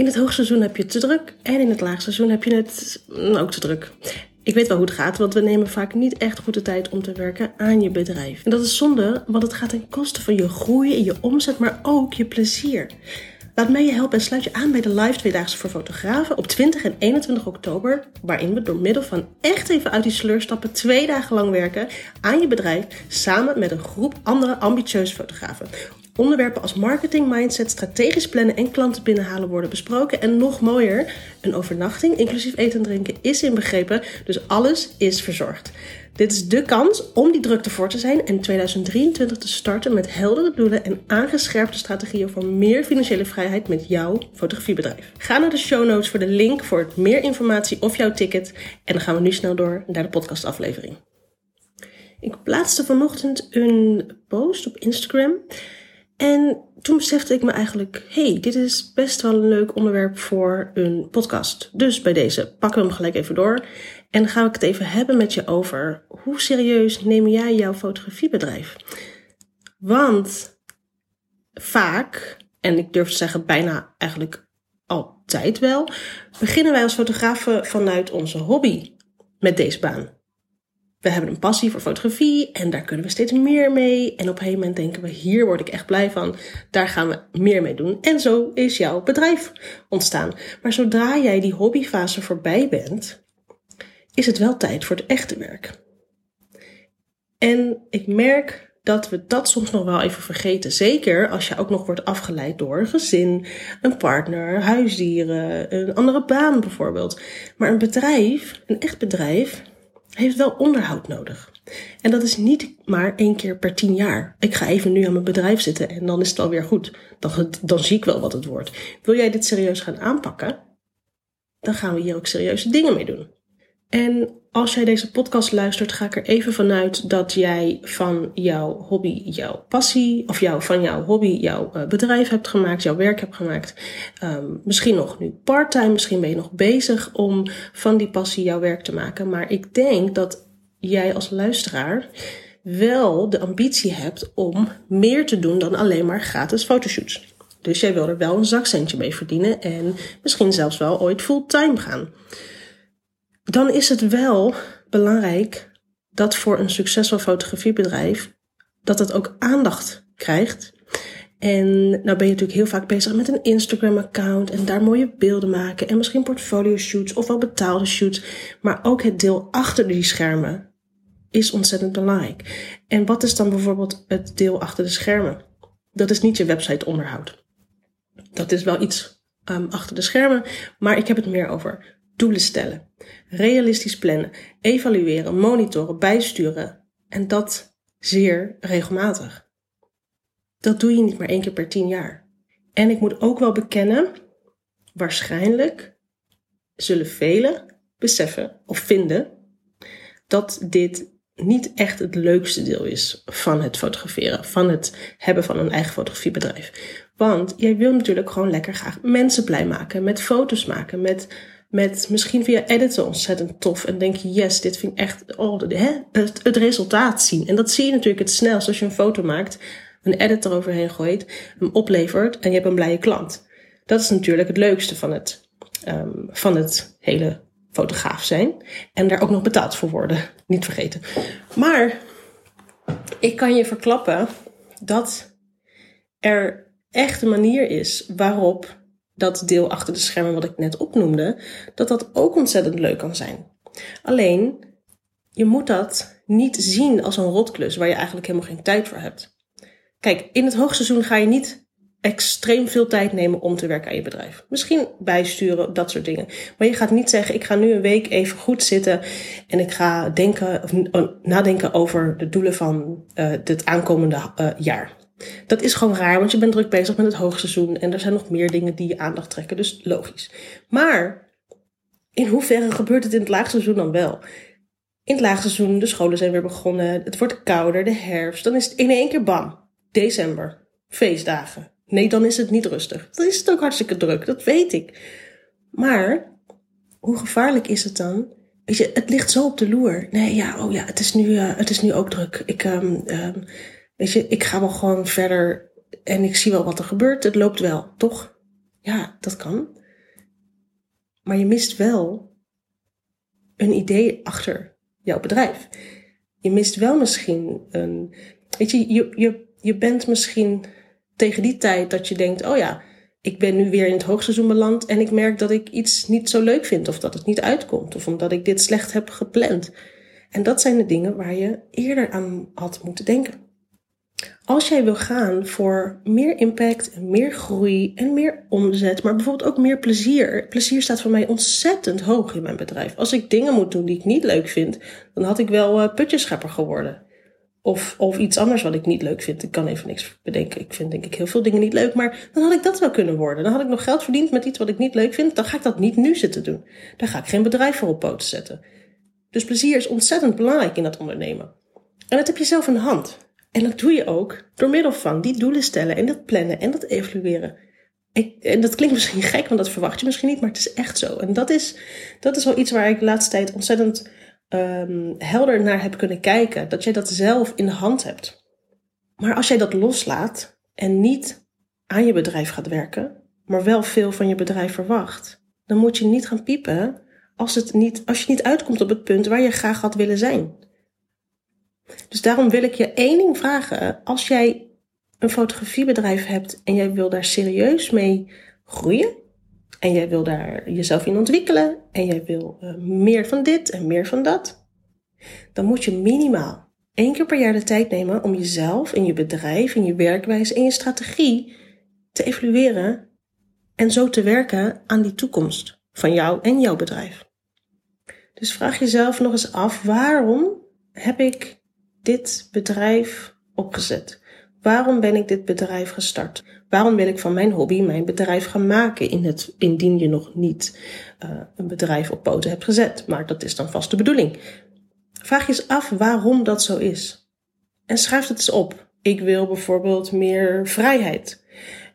In het hoogseizoen heb je het te druk en in het laagseizoen heb je het mm, ook te druk. Ik weet wel hoe het gaat, want we nemen vaak niet echt goed de tijd om te werken aan je bedrijf. En dat is zonde, want het gaat ten koste van je groei en je omzet, maar ook je plezier. Laat mij je helpen en sluit je aan bij de live tweedaagse voor fotografen op 20 en 21 oktober, waarin we door middel van echt even uit die sleur stappen twee dagen lang werken aan je bedrijf samen met een groep andere ambitieuze fotografen. Onderwerpen als marketing, mindset, strategisch plannen en klanten binnenhalen worden besproken. En nog mooier, een overnachting, inclusief eten en drinken, is inbegrepen. Dus alles is verzorgd. Dit is de kans om die drukte voor te zijn en 2023 te starten met heldere doelen en aangescherpte strategieën voor meer financiële vrijheid met jouw fotografiebedrijf. Ga naar de show notes voor de link voor meer informatie of jouw ticket. En dan gaan we nu snel door naar de podcastaflevering. Ik plaatste vanochtend een post op Instagram. En toen besefte ik me eigenlijk, hey, dit is best wel een leuk onderwerp voor een podcast. Dus bij deze pakken we hem gelijk even door. En dan ga ik het even hebben met je over hoe serieus neem jij jouw fotografiebedrijf? Want vaak, en ik durf te zeggen bijna eigenlijk altijd wel, beginnen wij als fotografen vanuit onze hobby met deze baan. We hebben een passie voor fotografie en daar kunnen we steeds meer mee. En op een gegeven moment denken we, hier word ik echt blij van. Daar gaan we meer mee doen. En zo is jouw bedrijf ontstaan. Maar zodra jij die hobbyfase voorbij bent, is het wel tijd voor het echte werk. En ik merk dat we dat soms nog wel even vergeten. Zeker als je ook nog wordt afgeleid door een gezin, een partner, huisdieren, een andere baan bijvoorbeeld. Maar een bedrijf, een echt bedrijf, heeft wel onderhoud nodig. En dat is niet maar één keer per tien jaar. Ik ga even nu aan mijn bedrijf zitten en dan is het alweer goed. Dan, dan zie ik wel wat het wordt. Wil jij dit serieus gaan aanpakken? Dan gaan we hier ook serieuze dingen mee doen. En als jij deze podcast luistert, ga ik er even vanuit dat jij van jouw hobby jouw passie, of jou, van jouw hobby jouw uh, bedrijf hebt gemaakt, jouw werk hebt gemaakt. Um, misschien nog nu parttime, misschien ben je nog bezig om van die passie jouw werk te maken. Maar ik denk dat jij als luisteraar wel de ambitie hebt om meer te doen dan alleen maar gratis fotoshoots. Dus jij wil er wel een zakcentje mee verdienen en misschien zelfs wel ooit fulltime gaan dan is het wel belangrijk dat voor een succesvol fotografiebedrijf dat het ook aandacht krijgt. En nou ben je natuurlijk heel vaak bezig met een Instagram-account en daar mooie beelden maken en misschien portfolio shoots of wel betaalde shoots. Maar ook het deel achter die schermen is ontzettend belangrijk. En wat is dan bijvoorbeeld het deel achter de schermen? Dat is niet je website onderhoud. Dat is wel iets um, achter de schermen, maar ik heb het meer over Doelen stellen, realistisch plannen, evalueren, monitoren, bijsturen en dat zeer regelmatig. Dat doe je niet maar één keer per tien jaar. En ik moet ook wel bekennen, waarschijnlijk zullen velen beseffen of vinden dat dit niet echt het leukste deel is van het fotograferen, van het hebben van een eigen fotografiebedrijf. Want jij wil natuurlijk gewoon lekker graag mensen blij maken, met foto's maken, met met misschien via editen ontzettend tof. En denk je, yes, dit vind ik echt oh, hè, het, resultaat zien. En dat zie je natuurlijk het snelst als je een foto maakt, een edit eroverheen gooit, hem oplevert en je hebt een blije klant. Dat is natuurlijk het leukste van het, um, van het hele fotograaf zijn. En daar ook nog betaald voor worden, niet vergeten. Maar ik kan je verklappen dat er echt een manier is waarop dat deel achter de schermen wat ik net opnoemde, dat dat ook ontzettend leuk kan zijn. Alleen, je moet dat niet zien als een rotklus waar je eigenlijk helemaal geen tijd voor hebt. Kijk, in het hoogseizoen ga je niet extreem veel tijd nemen om te werken aan je bedrijf. Misschien bijsturen, dat soort dingen. Maar je gaat niet zeggen, ik ga nu een week even goed zitten en ik ga denken, of, oh, nadenken over de doelen van uh, het aankomende uh, jaar. Dat is gewoon raar, want je bent druk bezig met het hoogseizoen en er zijn nog meer dingen die je aandacht trekken, dus logisch. Maar in hoeverre gebeurt het in het laagseizoen dan wel? In het laagseizoen, de scholen zijn weer begonnen, het wordt kouder, de herfst, dan is het in één keer bam, december, feestdagen. Nee, dan is het niet rustig. Dan is het ook hartstikke druk, dat weet ik. Maar hoe gevaarlijk is het dan? Weet je, het ligt zo op de loer. Nee, ja, oh ja, het is nu, uh, het is nu ook druk. Ik, um, um, Weet je, ik ga wel gewoon verder en ik zie wel wat er gebeurt. Het loopt wel, toch? Ja, dat kan. Maar je mist wel een idee achter jouw bedrijf. Je mist wel misschien een. Weet je, je, je, je bent misschien tegen die tijd dat je denkt: oh ja, ik ben nu weer in het hoogseizoen beland en ik merk dat ik iets niet zo leuk vind of dat het niet uitkomt of omdat ik dit slecht heb gepland. En dat zijn de dingen waar je eerder aan had moeten denken. Als jij wil gaan voor meer impact meer groei en meer omzet, maar bijvoorbeeld ook meer plezier. Plezier staat voor mij ontzettend hoog in mijn bedrijf. Als ik dingen moet doen die ik niet leuk vind, dan had ik wel uh, putjeschepper geworden. Of, of iets anders wat ik niet leuk vind. Ik kan even niks bedenken. Ik vind denk ik heel veel dingen niet leuk. Maar dan had ik dat wel kunnen worden. Dan had ik nog geld verdiend met iets wat ik niet leuk vind. Dan ga ik dat niet nu zitten doen. Daar ga ik geen bedrijf voor op poten zetten. Dus plezier is ontzettend belangrijk in dat ondernemen. En dat heb je zelf in de hand. En dat doe je ook door middel van die doelen stellen en dat plannen en dat evalueren. Ik, en dat klinkt misschien gek, want dat verwacht je misschien niet, maar het is echt zo. En dat is, dat is wel iets waar ik de laatste tijd ontzettend um, helder naar heb kunnen kijken. Dat jij dat zelf in de hand hebt. Maar als jij dat loslaat en niet aan je bedrijf gaat werken, maar wel veel van je bedrijf verwacht, dan moet je niet gaan piepen als, het niet, als je niet uitkomt op het punt waar je graag had willen zijn. Dus daarom wil ik je één ding vragen. Als jij een fotografiebedrijf hebt en jij wil daar serieus mee groeien, en jij wil daar jezelf in ontwikkelen, en jij wil uh, meer van dit en meer van dat, dan moet je minimaal één keer per jaar de tijd nemen om jezelf en je bedrijf en je werkwijze en je strategie te evalueren en zo te werken aan die toekomst van jou en jouw bedrijf. Dus vraag jezelf nog eens af, waarom heb ik dit bedrijf opgezet? Waarom ben ik dit bedrijf gestart? Waarom wil ik van mijn hobby mijn bedrijf gaan maken in het, indien je nog niet uh, een bedrijf op poten hebt gezet? Maar dat is dan vast de bedoeling. Vraag je eens af waarom dat zo is. En schrijf het eens op. Ik wil bijvoorbeeld meer vrijheid.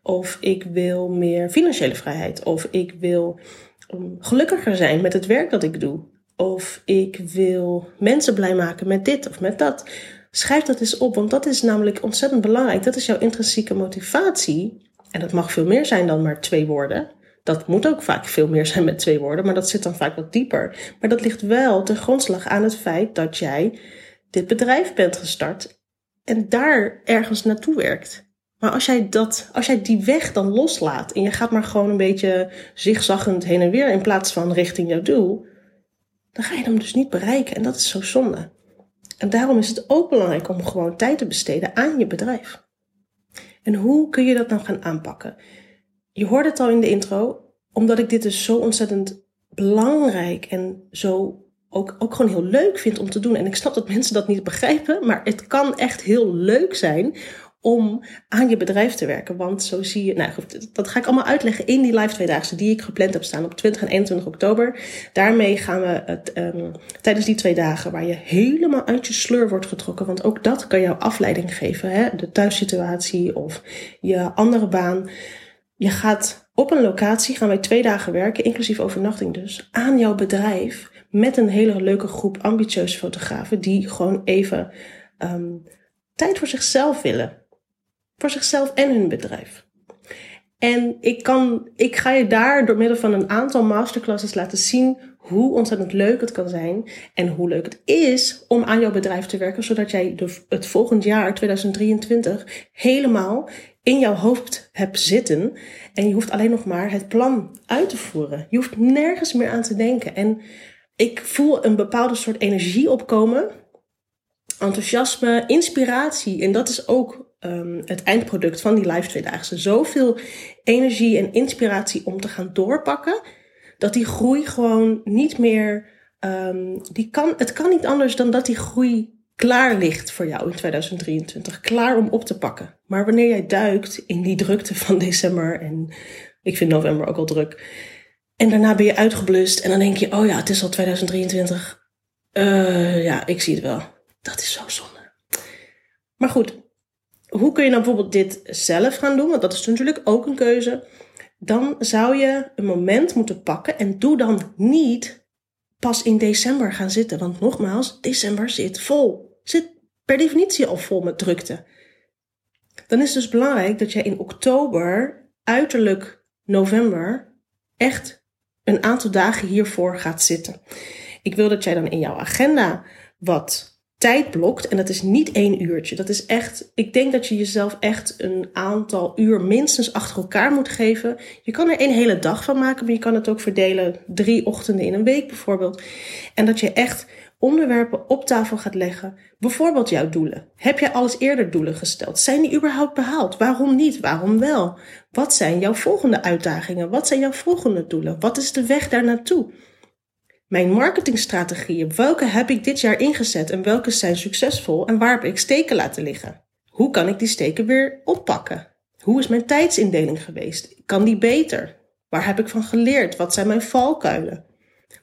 Of ik wil meer financiële vrijheid. Of ik wil um, gelukkiger zijn met het werk dat ik doe. Of ik wil mensen blij maken met dit of met dat. Schrijf dat eens op, want dat is namelijk ontzettend belangrijk. Dat is jouw intrinsieke motivatie. En dat mag veel meer zijn dan maar twee woorden. Dat moet ook vaak veel meer zijn met twee woorden, maar dat zit dan vaak wat dieper. Maar dat ligt wel ten grondslag aan het feit dat jij dit bedrijf bent gestart en daar ergens naartoe werkt. Maar als jij, dat, als jij die weg dan loslaat en je gaat maar gewoon een beetje zigzaggend heen en weer in plaats van richting jouw doel, dan ga je hem dus niet bereiken. En dat is zo zonde. En daarom is het ook belangrijk om gewoon tijd te besteden aan je bedrijf. En hoe kun je dat nou gaan aanpakken? Je hoorde het al in de intro, omdat ik dit dus zo ontzettend belangrijk en zo ook, ook gewoon heel leuk vind om te doen. En ik snap dat mensen dat niet begrijpen, maar het kan echt heel leuk zijn om aan je bedrijf te werken. Want zo zie je, nou dat ga ik allemaal uitleggen in die live tweedaagse die ik gepland heb staan op 20 en 21 oktober. Daarmee gaan we het, um, tijdens die twee dagen waar je helemaal uit je sleur wordt getrokken. Want ook dat kan jou afleiding geven. Hè? De thuissituatie of je andere baan. Je gaat op een locatie, gaan wij twee dagen werken, inclusief overnachting dus, aan jouw bedrijf. Met een hele leuke groep ambitieuze fotografen die gewoon even um, tijd voor zichzelf willen voor zichzelf en hun bedrijf. En ik, kan, ik ga je daar door middel van een aantal masterclasses laten zien hoe ontzettend leuk het kan zijn en hoe leuk het is om aan jouw bedrijf te werken, zodat jij de, het volgend jaar 2023 helemaal in jouw hoofd hebt zitten en je hoeft alleen nog maar het plan uit te voeren. Je hoeft nergens meer aan te denken. En ik voel een bepaalde soort energie opkomen, enthousiasme, inspiratie. En dat is ook um, het eindproduct van die live tweedaagse zoveel energie en inspiratie om te gaan doorpakken, dat die groei gewoon niet meer, um, die kan, het kan niet anders dan dat die groei klaar ligt voor jou in 2023, klaar om op te pakken. Maar wanneer jij duikt in die drukte van december en ik vind november ook al druk, en daarna ben je uitgeblust en dan denk je, oh ja, het is al 2023. Uh, ja, ik zie het wel. Dat is zo zonde. Maar goed, hoe kun je nou bijvoorbeeld dit zelf gaan doen? Want dat is natuurlijk ook een keuze. Dan zou je een moment moeten pakken en doe dan niet pas in december gaan zitten. Want nogmaals, december zit vol. Zit per definitie al vol met drukte. Dan is het dus belangrijk dat je in oktober, uiterlijk november, echt een aantal dagen hiervoor gaat zitten. Ik wil dat jij dan in jouw agenda wat tijd blokt. En dat is niet één uurtje. Dat is echt, ik denk dat je jezelf echt een aantal uur minstens achter elkaar moet geven. Je kan er een hele dag van maken, maar je kan het ook verdelen drie ochtenden in een week bijvoorbeeld. En dat je echt onderwerpen op tafel gaat leggen. Bijvoorbeeld jouw doelen. Heb jij alles eerder doelen gesteld? Zijn die überhaupt behaald? Waarom niet? Waarom wel? Wat zijn jouw volgende uitdagingen? Wat zijn jouw volgende doelen? Wat is de weg daar naartoe? Mijn marketingstrategieën, welke heb ik dit jaar ingezet en welke zijn succesvol en waar heb ik steken laten liggen? Hoe kan ik die steken weer oppakken? Hoe is mijn tijdsindeling geweest? Kan die beter? Waar heb ik van geleerd? Wat zijn mijn valkuilen?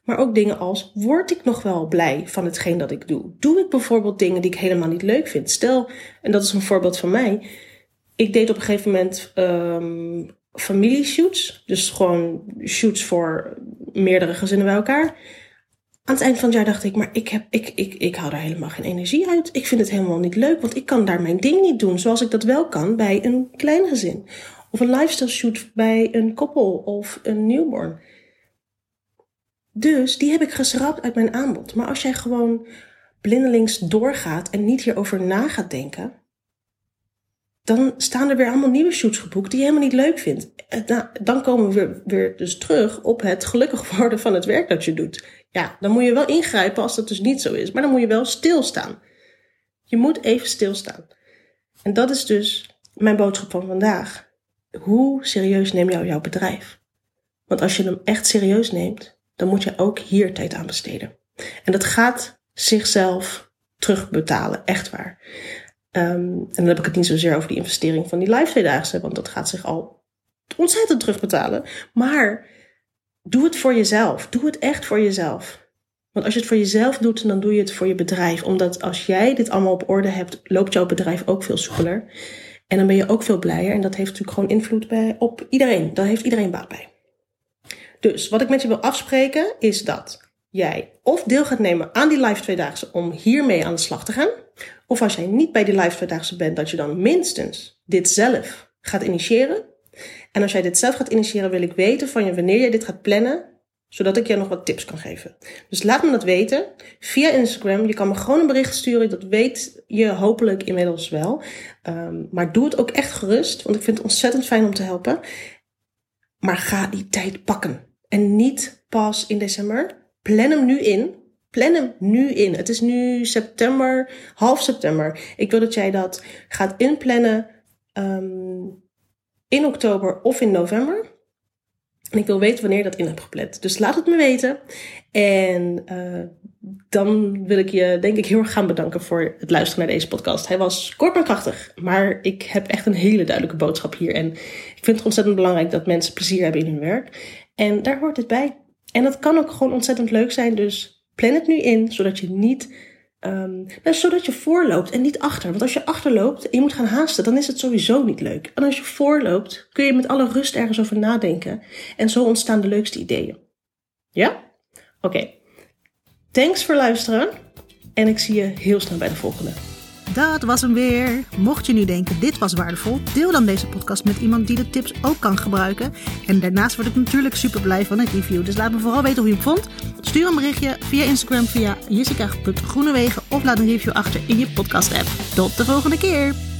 Maar ook dingen als, word ik nog wel blij van hetgeen dat ik doe? Doe ik bijvoorbeeld dingen die ik helemaal niet leuk vind? Stel, en dat is een voorbeeld van mij. Ik deed op een gegeven moment um, familieshoots. Dus gewoon shoots voor meerdere gezinnen bij elkaar. Aan het eind van het jaar dacht ik, maar ik, heb, ik, ik, ik haal daar helemaal geen energie uit. Ik vind het helemaal niet leuk, want ik kan daar mijn ding niet doen zoals ik dat wel kan bij een klein gezin. Of een lifestyle shoot bij een koppel of een newborn. Dus die heb ik geschrapt uit mijn aanbod. Maar als jij gewoon blindelings doorgaat en niet hierover na gaat denken, dan staan er weer allemaal nieuwe shoots geboekt die je helemaal niet leuk vindt. Nou, dan komen we weer, dus terug op het gelukkig worden van het werk dat je doet. Ja, dan moet je wel ingrijpen als dat dus niet zo is. Maar dan moet je wel stilstaan. Je moet even stilstaan. En dat is dus mijn boodschap van vandaag. Hoe serieus neem jou jouw bedrijf? Want als je hem echt serieus neemt, dan moet je ook hier tijd aan besteden. En dat gaat zichzelf terugbetalen, echt waar. Um, en dan heb ik het niet zozeer over die investering van die live tweedaagse, want dat gaat zich al ontzettend terugbetalen. Maar doe het voor jezelf. Doe het echt voor jezelf. Want als je het voor jezelf doet, dan doe je het voor je bedrijf. Omdat als jij dit allemaal op orde hebt, loopt jouw bedrijf ook veel soepeler. En dan ben je ook veel blijer. En dat heeft natuurlijk gewoon invloed bij, op iedereen. Daar heeft iedereen baat bij. Dus wat ik met je wil afspreken is dat jij of deel gaat nemen aan die live tweedaagse om hiermee aan de slag te gaan. Of als jij niet bij die live bent, dat je dan minstens dit zelf gaat initiëren. En als jij dit zelf gaat initiëren, wil ik weten van je wanneer jij dit gaat plannen, zodat ik je nog wat tips kan geven. Dus laat me dat weten via Instagram. Je kan me gewoon een bericht sturen, dat weet je hopelijk inmiddels wel. Um, maar doe het ook echt gerust, want ik vind het ontzettend fijn om te helpen. Maar ga die tijd pakken. En niet pas in december. Plan hem nu in. Plan nu in. Het is nu september, half september. Ik wil dat jij dat gaat inplannen um, in oktober of in november. En ik wil weten wanneer je dat in hebt gepland. Dus laat het me weten. En uh, dan wil ik je denk ik heel erg gaan bedanken voor het luisteren naar deze podcast. Hij was kort maar krachtig. Maar ik heb echt een hele duidelijke boodschap hier. En ik vind het ontzettend belangrijk dat mensen plezier hebben in hun werk. En daar hoort het bij. En dat kan ook gewoon ontzettend leuk zijn. Dus plan het nu in, zodat je niet. Um, zodat je voorloopt en niet achter. Want als je achterloopt en je moet gaan haasten, dan is het sowieso niet leuk. En als je voorloopt, kun je met alle rust ergens over nadenken. En zo ontstaan de leukste ideeën. Ja? Oké. Thanks voor luisteren. En ik zie je heel snel bij de volgende. Dat was hem weer. Mocht je nu denken dit was waardevol, deel dan deze podcast met iemand die de tips ook kan gebruiken. En daarnaast word ik natuurlijk super blij van een review. Dus laat me vooral weten hoe je hem vond. Stuur een berichtje via Instagram via jessica.groenewegen of laat een review achter in je podcast app. Tot de volgende keer.